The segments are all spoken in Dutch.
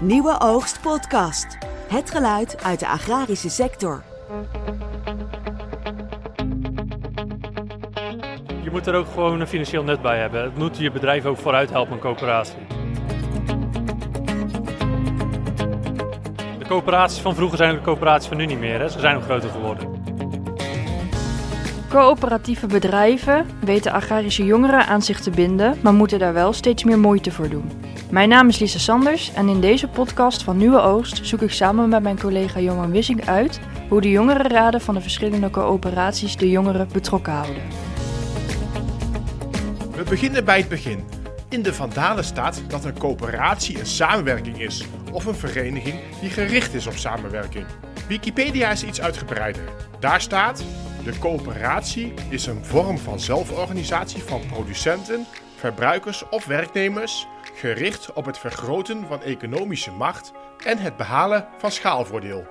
Nieuwe Oogst Podcast. Het geluid uit de agrarische sector. Je moet er ook gewoon een financieel net bij hebben. Het moet je bedrijf ook vooruit helpen, een coöperatie. De coöperaties van vroeger zijn de coöperaties van nu niet meer. Hè? Ze zijn ook groter geworden. Coöperatieve bedrijven weten agrarische jongeren aan zich te binden, maar moeten daar wel steeds meer moeite voor doen. Mijn naam is Lisa Sanders en in deze podcast van Nieuwe Oogst zoek ik samen met mijn collega Johan Wissing uit hoe de jongerenraden van de verschillende coöperaties de jongeren betrokken houden. We beginnen bij het begin. In de Vandalen staat dat een coöperatie een samenwerking is of een vereniging die gericht is op samenwerking. Wikipedia is iets uitgebreider. Daar staat: de coöperatie is een vorm van zelforganisatie van producenten, verbruikers of werknemers, gericht op het vergroten van economische macht en het behalen van schaalvoordeel.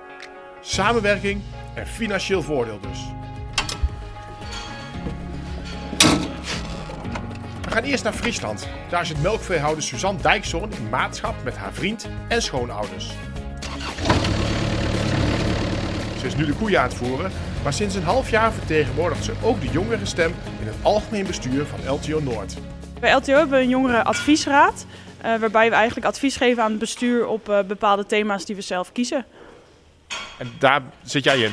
Samenwerking en financieel voordeel dus. We gaan eerst naar Friesland. Daar zit melkveehouder Suzanne Dijkzoon in maatschap met haar vriend en schoonouders. Ze is nu de koeien aan het voeren, maar sinds een half jaar vertegenwoordigt ze ook de jongerenstem in het algemeen bestuur van LTO Noord. Bij LTO hebben we een jongerenadviesraad, uh, waarbij we eigenlijk advies geven aan het bestuur op uh, bepaalde thema's die we zelf kiezen. En daar zit jij in?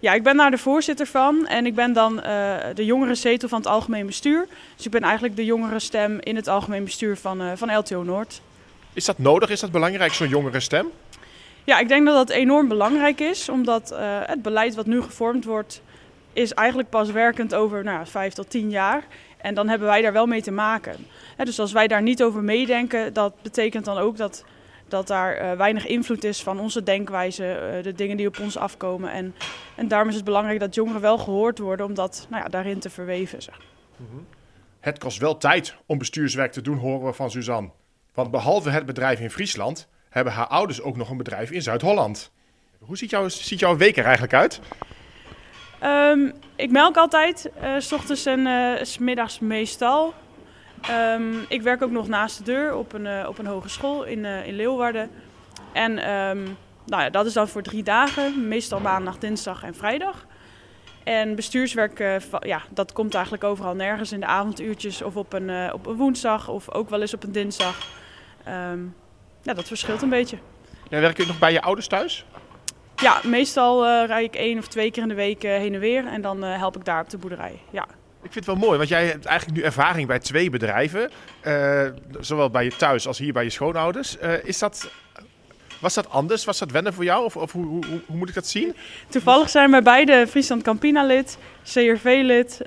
Ja, ik ben daar de voorzitter van en ik ben dan uh, de jongerenzetel van het algemeen bestuur. Dus ik ben eigenlijk de jongerenstem in het algemeen bestuur van, van LTO Noord. Is dat nodig? Is dat belangrijk, zo'n jongerenstem? Ja, ik denk dat dat enorm belangrijk is, omdat uh, het beleid wat nu gevormd wordt, is eigenlijk pas werkend over nou, vijf tot tien jaar. En dan hebben wij daar wel mee te maken. Dus als wij daar niet over meedenken, dat betekent dan ook dat, dat daar uh, weinig invloed is van onze denkwijze, uh, de dingen die op ons afkomen. En, en daarom is het belangrijk dat jongeren wel gehoord worden om dat nou ja, daarin te verweven. -hmm. Het kost wel tijd om bestuurswerk te doen, horen we van Suzanne. Want behalve het bedrijf in Friesland hebben haar ouders ook nog een bedrijf in Zuid-Holland. Hoe ziet, jouw, ziet jouw week er eigenlijk uit? Um, ik melk altijd, uh, s ochtends en uh, s middags meestal. Um, ik werk ook nog naast de deur op een, uh, op een hogeschool in, in Leeuwarden. En um, nou ja, dat is dan voor drie dagen, meestal maandag, dinsdag en vrijdag. En bestuurswerk, ja, dat komt eigenlijk overal nergens in de avonduurtjes of op een, op een woensdag of ook wel eens op een dinsdag. Ja, dat verschilt een beetje. Ja, werk je nog bij je ouders thuis? Ja, meestal uh, rijd ik één of twee keer in de week uh, heen en weer. En dan uh, help ik daar op de boerderij. Ja. Ik vind het wel mooi, want jij hebt eigenlijk nu ervaring bij twee bedrijven. zowel bij je thuis als hier bij je schoonouders. is dat, was dat anders? Was dat wennen voor jou? Of, of hoe, hoe, hoe, moet ik dat zien? Toevallig zijn wij beide Friesland Campina lid, CRV lid,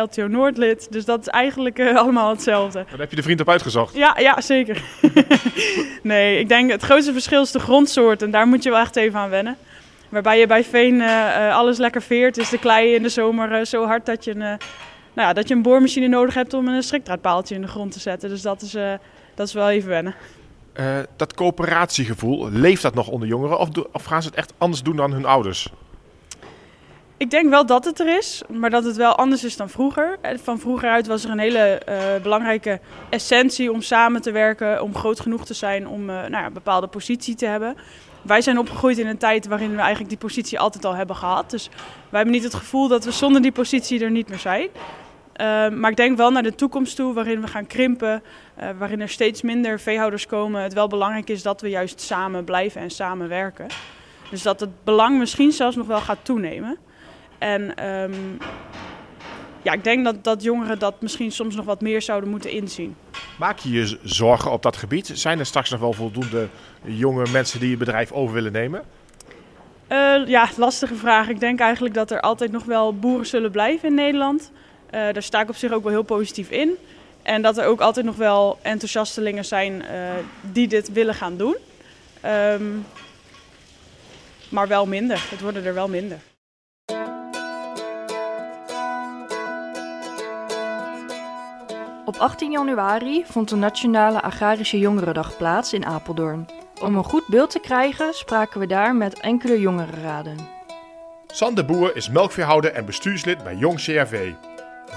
LTO Noord lid. Dus dat is eigenlijk allemaal hetzelfde. Dan heb je de vriend op uitgezocht. Ja, ja zeker. nee, ik denk het grootste verschil is de grondsoort. En daar moet je wel echt even aan wennen. Waarbij je bij veen uh, alles lekker veert, is de klei in de zomer zo hard dat je, een, nou ja, dat je een boormachine nodig hebt om een strikdraadpaaltje in de grond te zetten. Dus dat is, dat is wel even wennen. Uh, dat coöperatiegevoel, leeft dat nog onder jongeren of, of, gaan ze het echt anders doen dan hun ouders? Ik denk wel dat het er is, maar dat het wel anders is dan vroeger. Van vroeger uit was er een hele uh, belangrijke essentie om samen te werken, om groot genoeg te zijn om uh, nou ja, een bepaalde positie te hebben. Wij zijn opgegroeid in een tijd waarin we eigenlijk die positie altijd al hebben gehad. Dus wij hebben niet het gevoel dat we zonder die positie er niet meer zijn. Uh, maar ik denk wel naar de toekomst toe, waarin we gaan krimpen, uh, waarin er steeds minder veehouders komen. Het wel belangrijk is dat we juist samen blijven en samen werken. Dus dat het belang misschien zelfs nog wel gaat toenemen. En um, ja, ik denk dat, dat jongeren dat misschien soms nog wat meer zouden moeten inzien. Maak je je zorgen op dat gebied? Zijn er straks nog wel voldoende jonge mensen die je bedrijf over willen nemen? Uh, ja, lastige vraag. Ik denk eigenlijk dat er altijd nog wel boeren zullen blijven in Nederland. Uh, daar sta ik op zich ook wel heel positief in. En dat er ook altijd nog wel enthousiastelingen zijn uh, die dit willen gaan doen. Um, maar wel minder. Het worden er wel minder. Op 18 januari vond de Nationale Agrarische Jongerendag plaats in Apeldoorn. Om een goed beeld te krijgen spraken we daar met enkele jongerenraden. Sander Boer is melkveehouder en bestuurslid bij Jong CRV.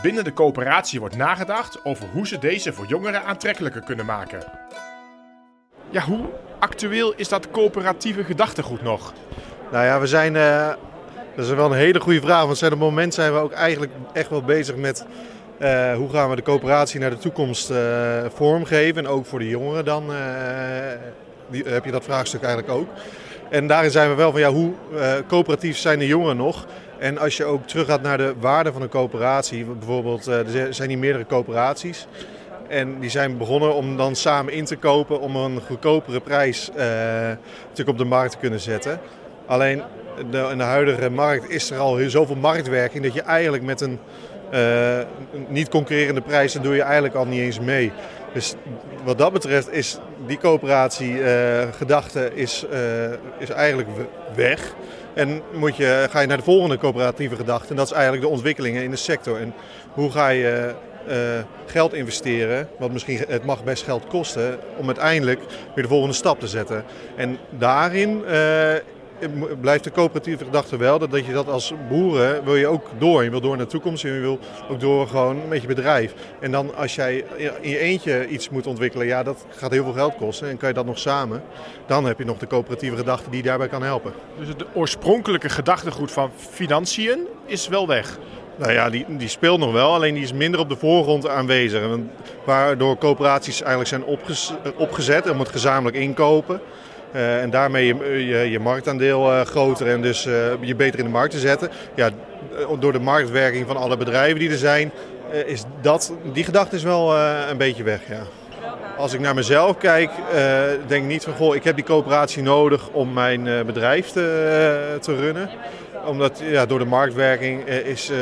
Binnen de coöperatie wordt nagedacht over hoe ze deze voor jongeren aantrekkelijker kunnen maken. Ja, hoe, actueel is dat coöperatieve gedachtegoed nog? Nou ja, we zijn. Uh, dat is wel een hele goede vraag. Want op het moment zijn we ook eigenlijk echt wel bezig met. Uh, hoe gaan we de coöperatie naar de toekomst uh, vormgeven? En ook voor de jongeren dan die, heb je dat vraagstuk eigenlijk ook. En daarin zijn we wel van ja, hoe coöperatief zijn de jongeren nog? En als je ook terug gaat naar de waarde van een coöperatie, bijvoorbeeld, er zijn hier meerdere coöperaties. En die zijn begonnen om dan samen in te kopen om een goedkopere prijs natuurlijk op de markt te kunnen zetten. Alleen de, in de huidige markt is er al zoveel marktwerking dat je eigenlijk met een niet concurrerende prijs, dan doe je eigenlijk al niet eens mee. Dus wat dat betreft is die coöperatiegedachte uh, is, is eigenlijk weg. En moet je, ga je naar de volgende coöperatieve gedachte. En dat is eigenlijk de ontwikkelingen in de sector. En hoe ga je geld investeren, want misschien het mag best geld kosten, om uiteindelijk weer de volgende stap te zetten. En daarin blijft de coöperatieve gedachte wel dat, dat je dat als boeren wil je ook door. Je wil door naar de toekomst en je wil ook door gewoon met je bedrijf. En dan als jij in je eentje iets moet ontwikkelen, ja, dat gaat heel veel geld kosten. En kan je dat nog samen, dan heb je nog de coöperatieve gedachte die daarbij kan helpen. Dus het oorspronkelijke gedachtegoed van financiën is wel weg? Nou ja, die, die speelt nog wel, alleen die is minder op de voorgrond aanwezig. Waardoor coöperaties eigenlijk zijn opgezet om het gezamenlijk inkopen. Uh, en daarmee je, je, marktaandeel uh, groter en dus uh, je beter in de markt te zetten. Ja, door de marktwerking van alle bedrijven die er zijn, is dat, die gedachte is wel een beetje weg. Ja. Als ik naar mezelf kijk, denk ik niet van goh, ik heb die coöperatie nodig om mijn bedrijf te, te runnen omdat ja, door de marktwerking eh, is, uh,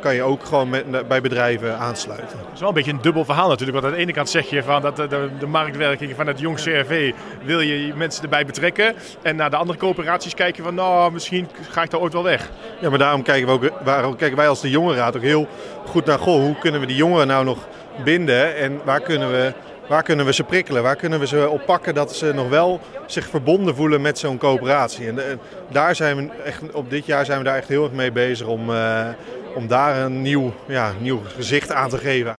kan je ook gewoon met, bij bedrijven aansluiten. Dat is wel een beetje een dubbel verhaal natuurlijk. Want aan de ene kant zeg je van dat de, de, de marktwerking van het jong CRV wil je mensen erbij betrekken. En naar de andere coöperaties kijk je van nou, misschien ga ik daar ooit wel weg. Ja, maar daarom kijken, we ook, waarom kijken wij als de jongerenraad ook heel goed naar goh, hoe kunnen we die jongeren nou nog binden en waar kunnen we waar kunnen we ze prikkelen? Waar kunnen we ze oppakken dat ze nog wel zich verbonden voelen met zo'n coöperatie? En, en, daar zijn we echt, op dit jaar zijn we daar echt heel erg mee bezig om, uh, om daar een nieuw, ja, nieuw gezicht aan te geven.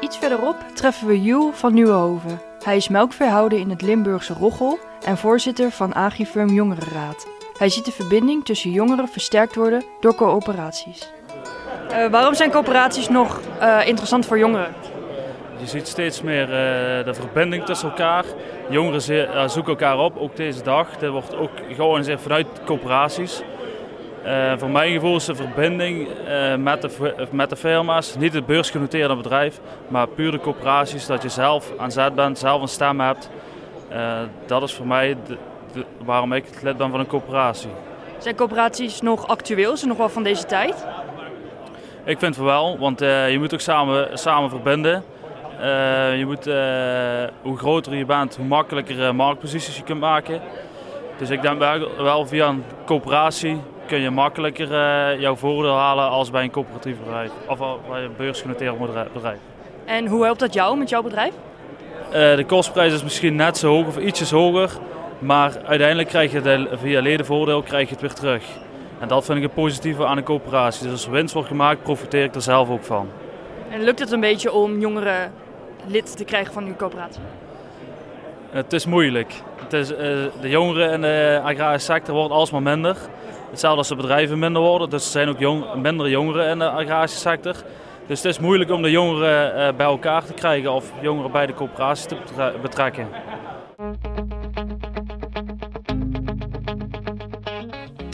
Iets verderop treffen we Jules van Nieuwenhoven. Hij is melkveehouder in het Limburgse Roggel en voorzitter van Agrifirm Jongerenraad. Hij ziet de verbinding tussen jongeren versterkt worden door coöperaties. Uh, waarom zijn coöperaties nog uh, interessant voor jongeren? Je ziet steeds meer uh, de verbinding tussen elkaar. Jongeren zoeken elkaar op, ook deze dag. Dat wordt ook georganiseerd vanuit coöperaties. voor mijn gevoel is de verbinding met, de, met de firma's, niet het beursgenoteerde bedrijf, maar puur de coöperaties, dat je zelf aan zet bent, zelf een stem hebt. dat is voor mij de, de, waarom ik lid ben van een coöperatie. Zijn coöperaties nog actueel? Zijn nog wel van deze tijd? Ik vind het wel, want uh, je moet ook samen, samen verbinden. Uh, je moet, uh, hoe groter je bent, hoe makkelijker marktposities je kunt maken. Dus ik denk wel via een coöperatie kun je makkelijker jouw voordeel halen als bij een coöperatief bedrijf. Of bij een beursgenoteerd bedrijf. En hoe helpt dat jou met jouw bedrijf? de kostprijs is misschien net zo hoog of ietsjes hoger. Maar uiteindelijk krijg je het, via ledenvoordeel krijg je het weer terug. En dat vind ik het positieve aan een coöperatie. Dus als er winst wordt gemaakt, profiteer ik er zelf ook van. En lukt het een beetje om jongeren lid te krijgen van uw coöperatie? Het is moeilijk. Het is, uh, de jongeren in de agrarische sector worden alsmaar minder. Hetzelfde als de bedrijven minder worden. Dus er zijn ook jong, minder jongeren in de agrarische sector. Dus het is moeilijk om de jongeren uh, bij elkaar te krijgen of jongeren bij de coöperatie te betrekken.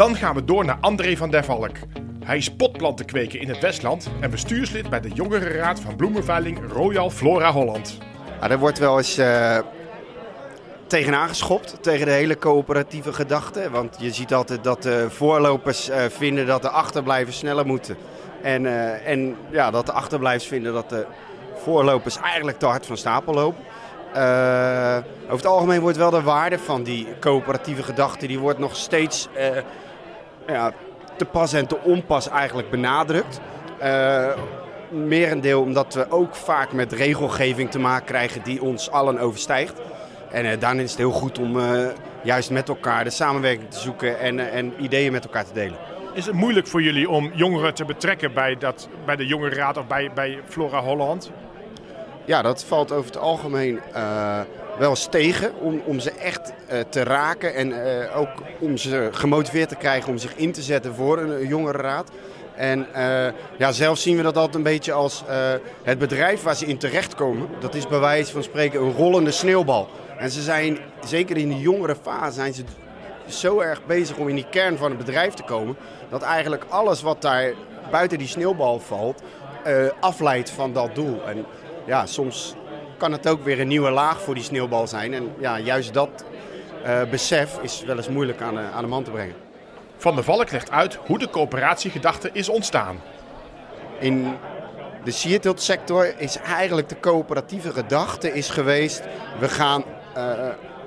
Dan gaan we door naar André van der Valk. Hij is potplantenkweker in het Westland en bestuurslid bij de Jongerenraad van Bloemenveiling Royal Flora Holland. Ja, wordt wel eens uh, tegenaan geschopt, tegen de hele coöperatieve gedachte. Want je ziet altijd dat de voorlopers uh, vinden dat de achterblijvers sneller moeten. En, en ja, dat de achterblijvers vinden dat de voorlopers eigenlijk te hard van stapel lopen. over het algemeen wordt wel de waarde van die coöperatieve gedachte, die wordt nog steeds te pas en te onpas eigenlijk benadrukt. Uh, merendeel omdat we ook vaak met regelgeving te maken krijgen die ons allen overstijgt. En uh, daarin is het heel goed om uh, juist met elkaar de samenwerking te zoeken en, en ideeën met elkaar te delen. Is het moeilijk voor jullie om jongeren te betrekken bij, dat, bij de Jongerenraad of bij, bij Flora Holland? Ja, dat valt over het algemeen uh, wel eens tegen om, om ze echt uh, te raken en uh, ook om ze gemotiveerd te krijgen om zich in te zetten voor een, een jongerenraad. En ja, zelf zien we dat altijd een beetje als het bedrijf waar ze in terechtkomen. Dat is bij wijze van spreken een rollende sneeuwbal. En ze zijn, zeker in de jongere fase, zijn ze zo erg bezig om in die kern van het bedrijf te komen. Dat eigenlijk alles wat daar buiten die sneeuwbal valt, afleidt van dat doel. En ja, soms kan het ook weer een nieuwe laag voor die sneeuwbal zijn. En ja, juist dat uh, besef is wel eens moeilijk aan, uh, aan de man te brengen. Van der Valk legt uit hoe de coöperatiegedachte is ontstaan. In de sierteelt sector is eigenlijk de coöperatieve gedachte is geweest... we gaan uh,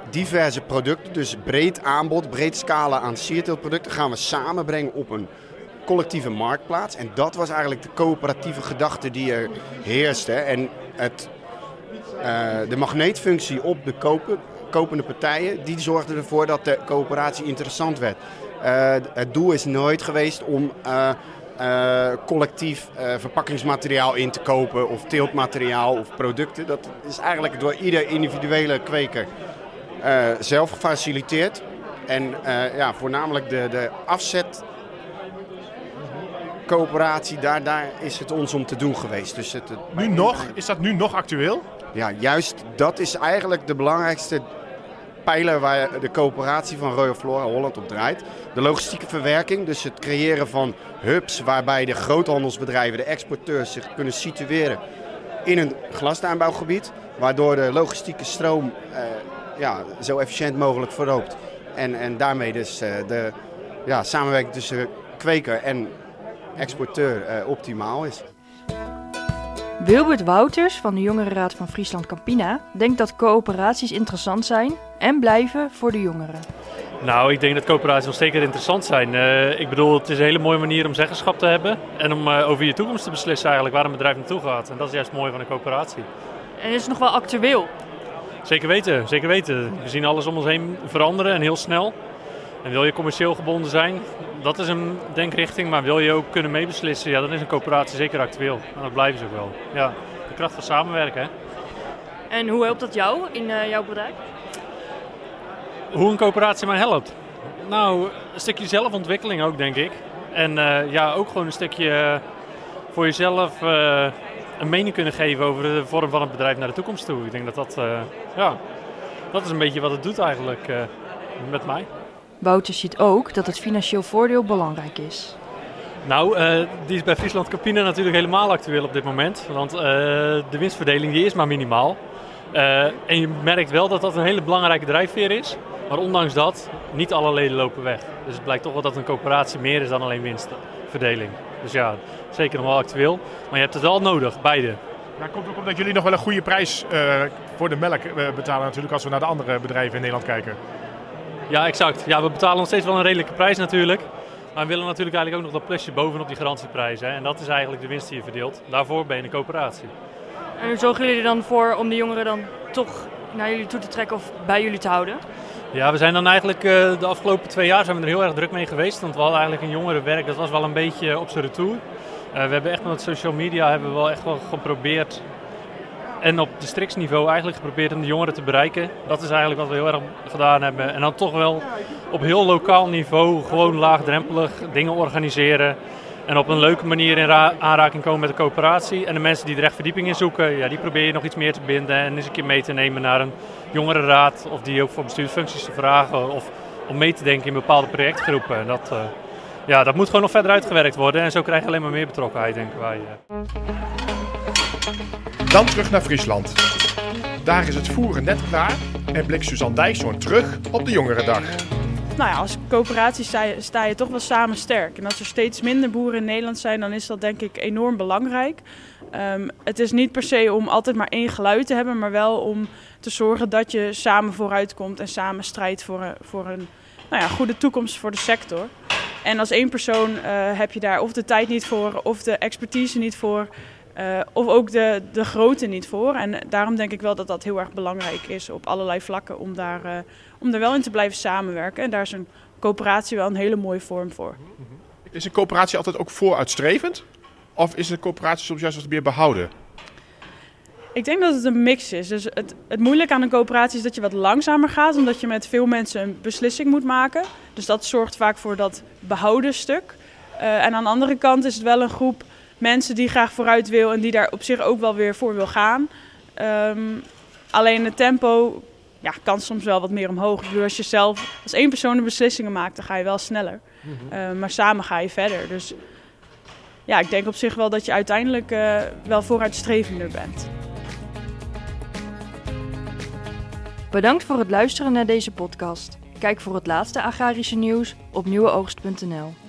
diverse producten, dus breed aanbod, breed scala aan sierteeltproducten... gaan we samenbrengen op een collectieve marktplaats. En dat was eigenlijk de coöperatieve gedachte die er heerste. En het, uh, de magneetfunctie op de kopen, kopende partijen, die zorgde ervoor dat de coöperatie interessant werd. Uh, het doel is nooit geweest om uh, collectief verpakkingsmateriaal in te kopen of teeltmateriaal of producten. Dat is eigenlijk door ieder individuele kweker zelf gefaciliteerd. En ja, voornamelijk de, de afzet coöperatie, daar, daar is het ons om te doen geweest. Dus het, nu nog? Is dat nu nog actueel? Ja, juist dat is eigenlijk de belangrijkste pijler waar de coöperatie van Royal Flora Holland op draait. De logistieke verwerking, dus het creëren van hubs waarbij de groothandelsbedrijven, de exporteurs zich kunnen situeren in een glastuinbouwgebied. Waardoor de logistieke stroom eh, ja, zo efficiënt mogelijk verloopt. En, en daarmee dus eh, de ja, samenwerking tussen kweker en exporteur uh, optimaal is. Wilbert Wouters van de Jongerenraad van Friesland Campina denkt dat coöperaties interessant zijn en blijven voor de jongeren. Nou, ik denk dat coöperaties wel zeker interessant zijn. Uh, ik bedoel, het is een hele mooie manier om zeggenschap te hebben en om uh, over je toekomst te beslissen eigenlijk waar een bedrijf naartoe gaat. En dat is juist het mooie van een coöperatie. En is het nog wel actueel? Zeker weten, zeker weten. We zien alles om ons heen veranderen en heel snel. En wil je commercieel gebonden zijn, dat is een denkrichting. Maar wil je ook kunnen meebeslissen, ja, dan is een coöperatie zeker actueel. En dat blijven ze ook wel. Ja, de kracht van samenwerken. Hè. En hoe helpt dat jou in uh, jouw bedrijf? Hoe een coöperatie mij helpt? Nou, een stukje zelfontwikkeling ook, denk ik. En uh, ja, ook gewoon een stukje uh, voor jezelf een mening kunnen geven over de vorm van het bedrijf naar de toekomst toe. Ik denk dat dat, ja, dat is een beetje wat het doet eigenlijk met mij. Wouter ziet ook dat het financieel voordeel belangrijk is. Nou, uh, die is bij Friesland Campina natuurlijk helemaal actueel op dit moment. Want uh, de winstverdeling die is maar minimaal. Uh, en je merkt wel dat dat een hele belangrijke drijfveer is. Maar ondanks dat, niet alle leden lopen weg. Dus het blijkt toch wel dat een coöperatie meer is dan alleen winstverdeling. Dus ja, zeker nog wel actueel. Maar je hebt het wel nodig, beide. Ja, komt ook omdat jullie nog wel een goede prijs voor de melk betalen natuurlijk als we naar de andere bedrijven in Nederland kijken. Ja, exact. Ja, we betalen nog steeds wel een redelijke prijs natuurlijk. Maar we willen natuurlijk eigenlijk ook nog dat plusje bovenop die garantieprijs. Hè. En dat is eigenlijk de winst die je verdeelt. Daarvoor ben je een coöperatie. En hoe zorgen jullie er dan voor om de jongeren dan toch naar jullie toe te trekken of bij jullie te houden? Ja, we zijn dan eigenlijk uh, de afgelopen twee jaar zijn we er heel erg druk mee geweest. Want we hadden eigenlijk een jongerenwerk, dat was wel een beetje op zijn retour. Uh, we hebben echt met social media hebben we wel echt wel geprobeerd en op districtsniveau eigenlijk geprobeerd om de jongeren te bereiken. Dat is eigenlijk wat we heel erg gedaan hebben. En dan toch wel op heel lokaal niveau gewoon laagdrempelig dingen organiseren. En op een leuke manier in aanraking komen met de coöperatie. En de mensen die er echt verdieping in zoeken, ja, die probeer je nog iets meer te binden. En eens een keer mee te nemen naar een jongerenraad. Of die ook voor bestuursfuncties te vragen. Of om mee te denken in bepaalde projectgroepen. En dat, uh, ja, dat moet gewoon nog verder uitgewerkt worden. En zo krijg je alleen maar meer betrokkenheid, denken wij. Dan terug naar Friesland. Daar is het voeren net klaar en blikt Suzanne Dijkshoorn terug op de Jongerendag. Nou ja, als coöperatie sta je, toch wel samen sterk. En als er steeds minder boeren in Nederland zijn, dan is dat denk ik enorm belangrijk. Um, het is niet per se om altijd maar één geluid te hebben, maar wel om te zorgen dat je samen vooruit komt en samen strijdt voor een, voor een nou ja, goede toekomst voor de sector. En als één persoon uh, heb je daar of de tijd niet voor of de expertise niet voor. Uh, of ook de, de grootte niet voor. En daarom denk ik wel dat dat heel erg belangrijk is op allerlei vlakken om daar, uh, om er wel in te blijven samenwerken. En daar is een coöperatie wel een hele mooie vorm voor. Is een coöperatie altijd ook vooruitstrevend? Of is een coöperatie soms juist wat meer behouden? Ik denk dat het een mix is. Dus het, het moeilijke aan een coöperatie is dat je wat langzamer gaat, omdat je met veel mensen een beslissing moet maken. Dus dat zorgt vaak voor dat behouden stuk. Uh, en aan de andere kant is het wel een groep mensen die graag vooruit wil en die daar op zich ook wel weer voor wil gaan. Um, alleen het tempo ja, kan soms wel wat meer omhoog. Ik bedoel, als je zelf als één persoon de beslissingen maakt, dan ga je wel sneller. Mm -hmm. uh, maar samen ga je verder. Dus ja, ik denk op zich wel dat je uiteindelijk uh, wel vooruitstrevender bent. Bedankt voor het luisteren naar deze podcast. Kijk voor het laatste agrarische nieuws op nieuweoogst.nl.